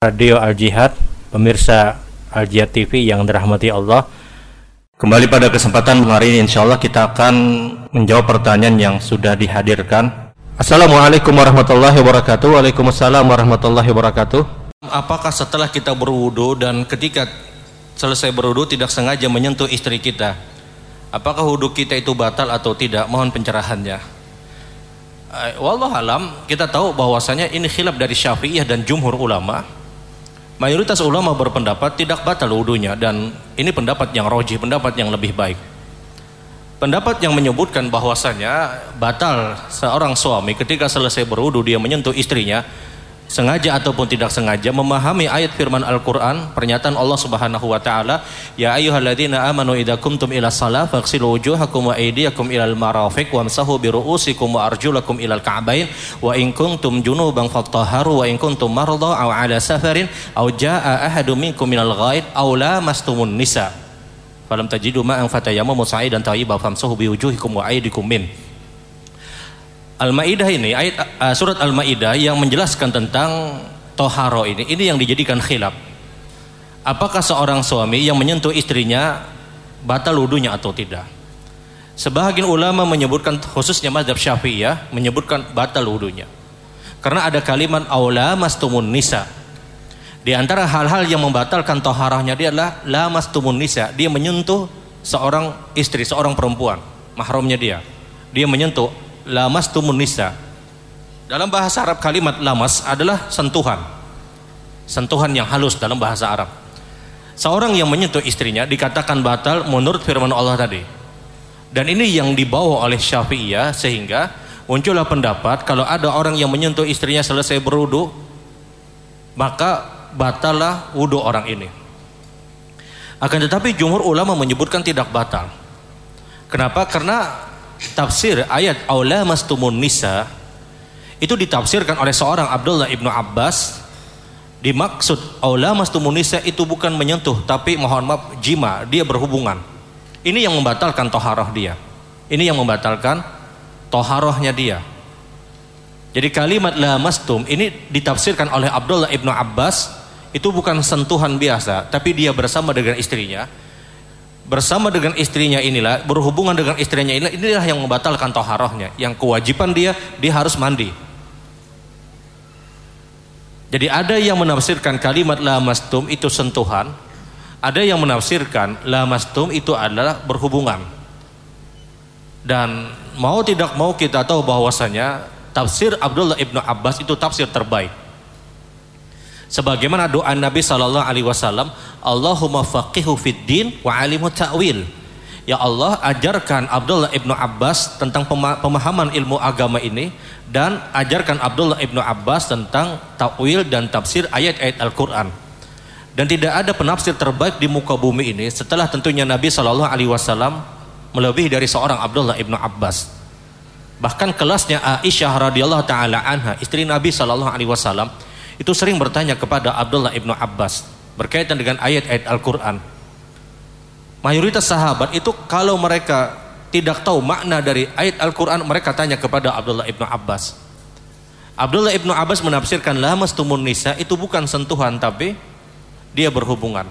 Radio Al Jihad, pemirsa Al Jihad TV yang dirahmati Allah. Kembali pada kesempatan hari ini insya Allah kita akan menjawab pertanyaan yang sudah dihadirkan. Assalamualaikum warahmatullahi wabarakatuh. Waalaikumsalam warahmatullahi wabarakatuh. Apakah setelah kita berwudu dan ketika selesai berwudu tidak sengaja menyentuh istri kita, apakah wudhu kita itu batal atau tidak? Mohon pencerahannya. Eh, Wallah alam, kita tahu bahwasanya ini khilaf dari Syafi'iyah dan jumhur ulama Mayoritas ulama berpendapat tidak batal wudhunya dan ini pendapat yang roji, pendapat yang lebih baik. Pendapat yang menyebutkan bahwasanya batal seorang suami ketika selesai berwudhu dia menyentuh istrinya sengaja ataupun tidak sengaja memahami ayat firman Al-Qur'an pernyataan Allah Subhanahu wa taala ya ayyuhalladzina amanu idza kumtum ila shalah faghsilu wujuhakum wa aydiyakum ilal marafiq wamsahu bi ru'usikum wa arjulakum ilal ka'bain wa in kuntum junuban fattahharu wa in kuntum marda aw ala safarin aw jaa ahadum minkum minal ghaid aw lamastumun nisa. Falam tajidu ma'an fatayammamu sa'idan thayyiban famsahu bi wujuhikum wa aydikum min Al-Maidah ini ayat uh, surat Al-Maidah yang menjelaskan tentang toharo ini ini yang dijadikan khilaf. Apakah seorang suami yang menyentuh istrinya batal wudunya atau tidak? Sebahagian ulama menyebutkan khususnya mazhab Syafi'iyah menyebutkan batal wudunya. Karena ada kalimat aula mastumun nisa. Di antara hal-hal yang membatalkan toharahnya dia adalah la mastumun nisa. Dia menyentuh seorang istri, seorang perempuan, mahramnya dia. Dia menyentuh lamas tumun nisa. Dalam bahasa Arab kalimat lamas adalah sentuhan. Sentuhan yang halus dalam bahasa Arab. Seorang yang menyentuh istrinya dikatakan batal menurut firman Allah tadi. Dan ini yang dibawa oleh Syafi'iyah sehingga muncullah pendapat kalau ada orang yang menyentuh istrinya selesai berwudu maka batalah wudu orang ini. Akan tetapi jumhur ulama menyebutkan tidak batal. Kenapa? Karena tafsir ayat aula mastumun nisa itu ditafsirkan oleh seorang Abdullah ibnu Abbas. Dimaksud aula mastumun nisa itu bukan menyentuh tapi mohon maaf jima dia berhubungan. Ini yang membatalkan toharoh dia. Ini yang membatalkan toharohnya dia. Jadi kalimat la mastum ini ditafsirkan oleh Abdullah ibnu Abbas itu bukan sentuhan biasa tapi dia bersama dengan istrinya bersama dengan istrinya inilah berhubungan dengan istrinya inilah inilah yang membatalkan toharohnya. Yang kewajiban dia dia harus mandi. Jadi ada yang menafsirkan kalimat la mastum itu sentuhan ada yang menafsirkan la mastum itu adalah berhubungan. Dan mau tidak mau kita tahu bahwasanya tafsir Abdullah ibnu Abbas itu tafsir terbaik. Sebagaimana doa Nabi Shallallahu Alaihi Wasallam Allahumma faqihu fid din wa alimu ta'wil Ya Allah ajarkan Abdullah ibnu Abbas tentang pemahaman ilmu agama ini dan ajarkan Abdullah ibnu Abbas tentang takwil dan tafsir ayat-ayat Al-Quran. Dan tidak ada penafsir terbaik di muka bumi ini setelah tentunya Nabi Shallallahu Alaihi Wasallam melebihi dari seorang Abdullah ibnu Abbas. Bahkan kelasnya Aisyah radhiyallahu taala anha istri Nabi Shallallahu Alaihi Wasallam itu sering bertanya kepada Abdullah ibnu Abbas berkaitan dengan ayat-ayat Al-Quran. Mayoritas sahabat itu kalau mereka tidak tahu makna dari ayat Al-Quran mereka tanya kepada Abdullah ibnu Abbas. Abdullah ibnu Abbas menafsirkan lamas tumun nisa itu bukan sentuhan tapi dia berhubungan.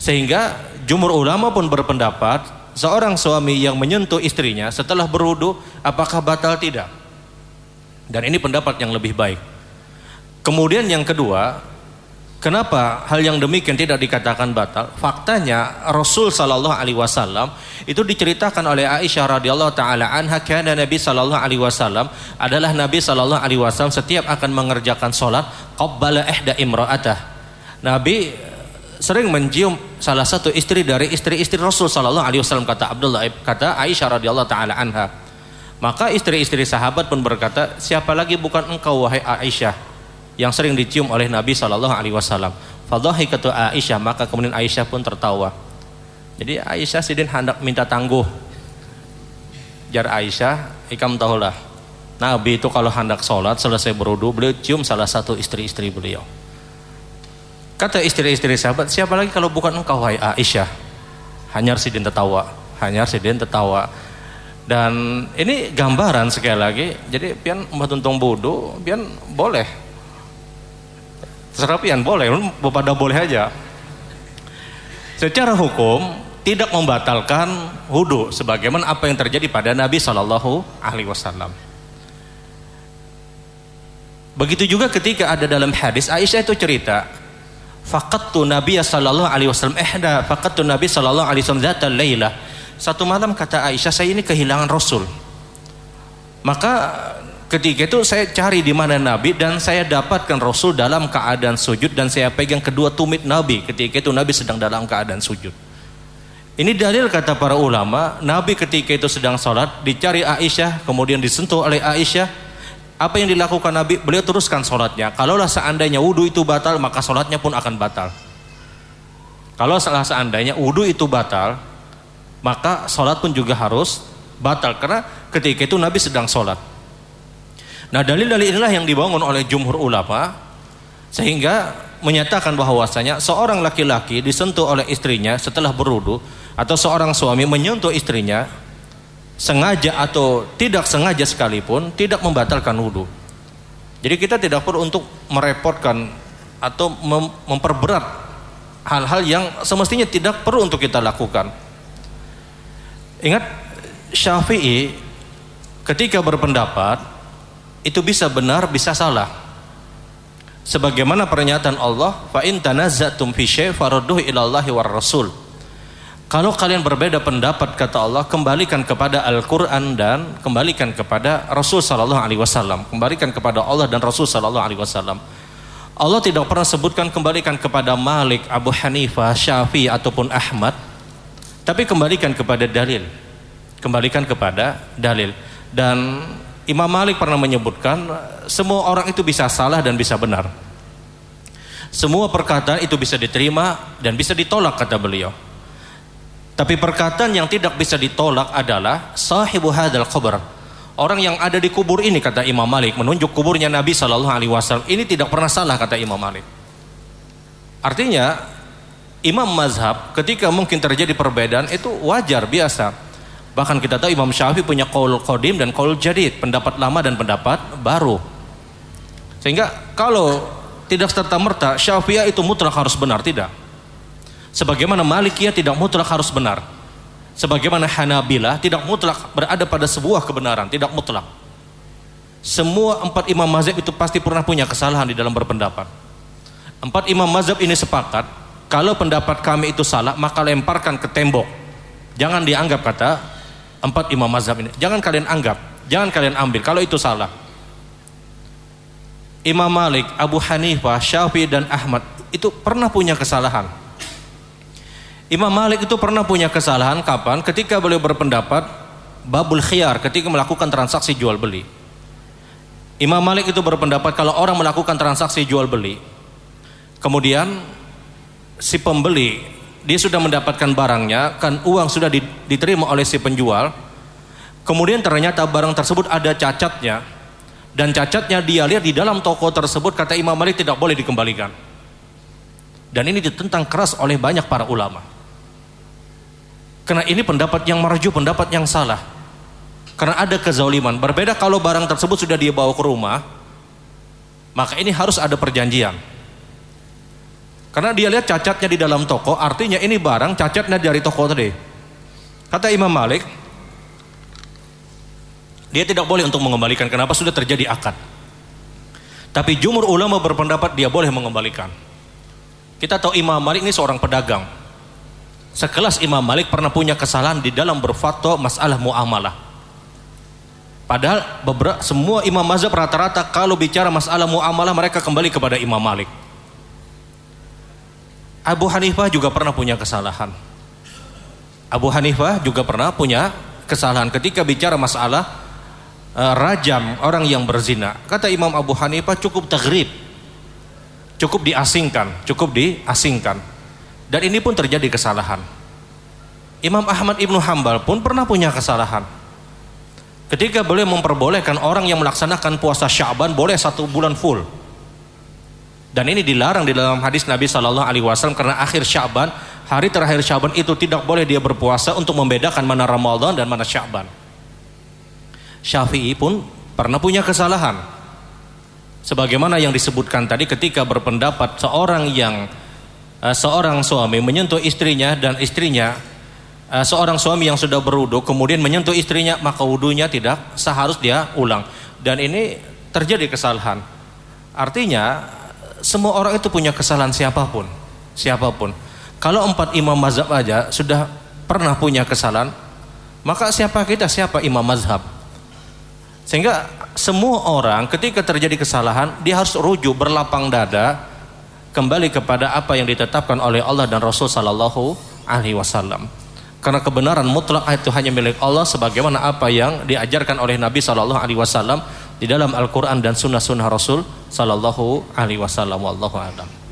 Sehingga jumur ulama pun berpendapat seorang suami yang menyentuh istrinya setelah berwudu apakah batal tidak? Dan ini pendapat yang lebih baik. Kemudian yang kedua, kenapa hal yang demikian tidak dikatakan batal? Faktanya Rasul Shallallahu Alaihi Wasallam itu diceritakan oleh Aisyah radhiyallahu taala anha karena Nabi Shallallahu Alaihi Wasallam adalah Nabi Shallallahu Alaihi Wasallam setiap akan mengerjakan sholat qabbala ihda imraatah. Nabi sering mencium salah satu istri dari istri-istri Rasul Shallallahu Alaihi Wasallam kata Abdullah kata Aisyah radhiyallahu taala anha. Maka istri-istri sahabat pun berkata, siapa lagi bukan engkau wahai Aisyah? Yang sering dicium oleh Nabi Shallallahu Alaihi Wasallam. Fadhahikatu Aisyah maka kemudian Aisyah pun tertawa. Jadi Aisyah sidin hendak minta tangguh. Jar Aisyah, ikam tahulah. Nabi itu kalau hendak sholat selesai berudu beliau cium salah satu istri-istri beliau. Kata istri-istri sahabat, siapa lagi kalau bukan engkau wahai Aisyah? Hanyar sidin tertawa, hanyar sidin tertawa. Dan ini gambaran sekali lagi. Jadi pian mbah tuntung budu, pian boleh Serapian boleh, pada boleh aja. Secara hukum tidak membatalkan wudhu sebagaimana apa yang terjadi pada Nabi Shallallahu Alaihi Wasallam. Begitu juga ketika ada dalam hadis Aisyah itu cerita, faqattu Nabi sallallahu alaihi wasallam ehda faqattu Nabi sallallahu alaihi wasallam. Satu malam kata Aisyah saya ini kehilangan Rasul. Maka ketika itu saya cari di mana Nabi dan saya dapatkan Rasul dalam keadaan sujud dan saya pegang kedua tumit Nabi ketika itu Nabi sedang dalam keadaan sujud. Ini dalil kata para ulama, Nabi ketika itu sedang sholat, dicari Aisyah, kemudian disentuh oleh Aisyah, apa yang dilakukan Nabi? Beliau teruskan sholatnya. Kalaulah seandainya wudhu itu batal, maka sholatnya pun akan batal. Kalau salah seandainya wudhu itu batal, maka sholat pun juga harus batal. Karena ketika itu Nabi sedang sholat. Nah dalil-dalil inilah yang dibangun oleh jumhur ulama, sehingga menyatakan bahwasanya seorang laki-laki disentuh oleh istrinya setelah berwudhu, atau seorang suami menyentuh istrinya sengaja atau tidak sengaja sekalipun tidak membatalkan wudhu. Jadi kita tidak perlu untuk merepotkan atau mem memperberat hal-hal yang semestinya tidak perlu untuk kita lakukan. Ingat Syafi'i ketika berpendapat itu bisa benar bisa salah. Sebagaimana pernyataan Allah, fa in tanazzatum fi syai' farudduhu ila Allahi war Rasul. Kalau kalian berbeda pendapat kata Allah, kembalikan kepada Al-Qur'an dan kembalikan kepada Rasul sallallahu alaihi wasallam. Kembalikan kepada Allah dan Rasul sallallahu alaihi wasallam. Allah tidak pernah sebutkan kembalikan kepada Malik, Abu Hanifah, Syafi'i ataupun Ahmad, tapi kembalikan kepada dalil. Kembalikan kepada dalil. Dan Imam Malik pernah menyebutkan semua orang itu bisa salah dan bisa benar. Semua perkataan itu bisa diterima dan bisa ditolak kata beliau. Tapi perkataan yang tidak bisa ditolak adalah sahibu hadal qabr. Orang yang ada di kubur ini kata Imam Malik menunjuk kuburnya Nabi Shallallahu Alaihi Wasallam ini tidak pernah salah kata Imam Malik. Artinya Imam Mazhab ketika mungkin terjadi perbedaan itu wajar biasa. Bahkan kita tahu Imam Syafi'i punya qaul qadim dan qaul jadid, pendapat lama dan pendapat baru. Sehingga kalau tidak serta merta Syafi'iyah itu mutlak harus benar tidak. Sebagaimana Malikiyah tidak mutlak harus benar. Sebagaimana Hanabilah tidak mutlak berada pada sebuah kebenaran, tidak mutlak. Semua empat imam mazhab itu pasti pernah punya kesalahan di dalam berpendapat. Empat imam mazhab ini sepakat, kalau pendapat kami itu salah, maka lemparkan ke tembok. Jangan dianggap kata empat imam mazhab ini. Jangan kalian anggap, jangan kalian ambil kalau itu salah. Imam Malik, Abu Hanifah, Syafi'i dan Ahmad itu pernah punya kesalahan Imam Malik itu pernah punya kesalahan kapan? Ketika beliau berpendapat babul khiyar ketika melakukan transaksi jual beli. Imam Malik itu berpendapat kalau orang melakukan transaksi jual beli, kemudian si pembeli dia sudah mendapatkan barangnya, kan uang sudah diterima oleh si penjual, kemudian ternyata barang tersebut ada cacatnya, dan cacatnya dia lihat di dalam toko tersebut kata Imam Malik tidak boleh dikembalikan. Dan ini ditentang keras oleh banyak para ulama. Karena ini pendapat yang marju, pendapat yang salah. Karena ada kezaliman. Berbeda kalau barang tersebut sudah dia bawa ke rumah, maka ini harus ada perjanjian. Karena dia lihat cacatnya di dalam toko, artinya ini barang cacatnya dari toko tadi. Kata Imam Malik, dia tidak boleh untuk mengembalikan. Kenapa sudah terjadi akad? Tapi jumur ulama berpendapat dia boleh mengembalikan. Kita tahu Imam Malik ini seorang pedagang sekelas Imam Malik pernah punya kesalahan di dalam berfatwa masalah muamalah. Padahal beberapa semua imam mazhab rata-rata kalau bicara masalah muamalah mereka kembali kepada Imam Malik. Abu Hanifah juga pernah punya kesalahan. Abu Hanifah juga pernah punya kesalahan ketika bicara masalah uh, rajam orang yang berzina. Kata Imam Abu Hanifah cukup tagrib. Cukup diasingkan, cukup diasingkan. Dan ini pun terjadi kesalahan. Imam Ahmad Ibnu Hambal pun pernah punya kesalahan. Ketika beliau memperbolehkan orang yang melaksanakan puasa Syaban boleh satu bulan full. Dan ini dilarang di dalam hadis Nabi Shallallahu Alaihi Wasallam karena akhir Syaban, hari terakhir Syaban itu tidak boleh dia berpuasa untuk membedakan mana Ramadan dan mana Syaban. Syafi'i pun pernah punya kesalahan. sebagaimana yang disebutkan tadi ketika berpendapat seorang yang uh, seorang suami menyentuh istrinya dan istrinya uh, seorang suami yang sudah berwudu kemudian menyentuh istrinya maka wudunya tidak seharus dia ulang dan ini terjadi kesalahan artinya semua orang itu punya kesalahan siapa pun. Siapa pun. Kalau empat imam mazhab aja sudah pernah punya kesalahan maka siapa kita? Siapa imam mazhab? Sehingga semua orang ketika terjadi kesalahan dia harus rujuk berlapang dada kembali kepada apa yang ditetapkan oleh Allah dan Rasul sallallahu alaihi wasallam. Karena kebenaran mutlak itu hanya milik Allah sebagaimana apa yang diajarkan oleh Nabi sallallahu alaihi wasallam di dalam Al-Qur'an dan sunnah-sunnah Rasul sallallahu alaihi wasallam wallahu a'lam.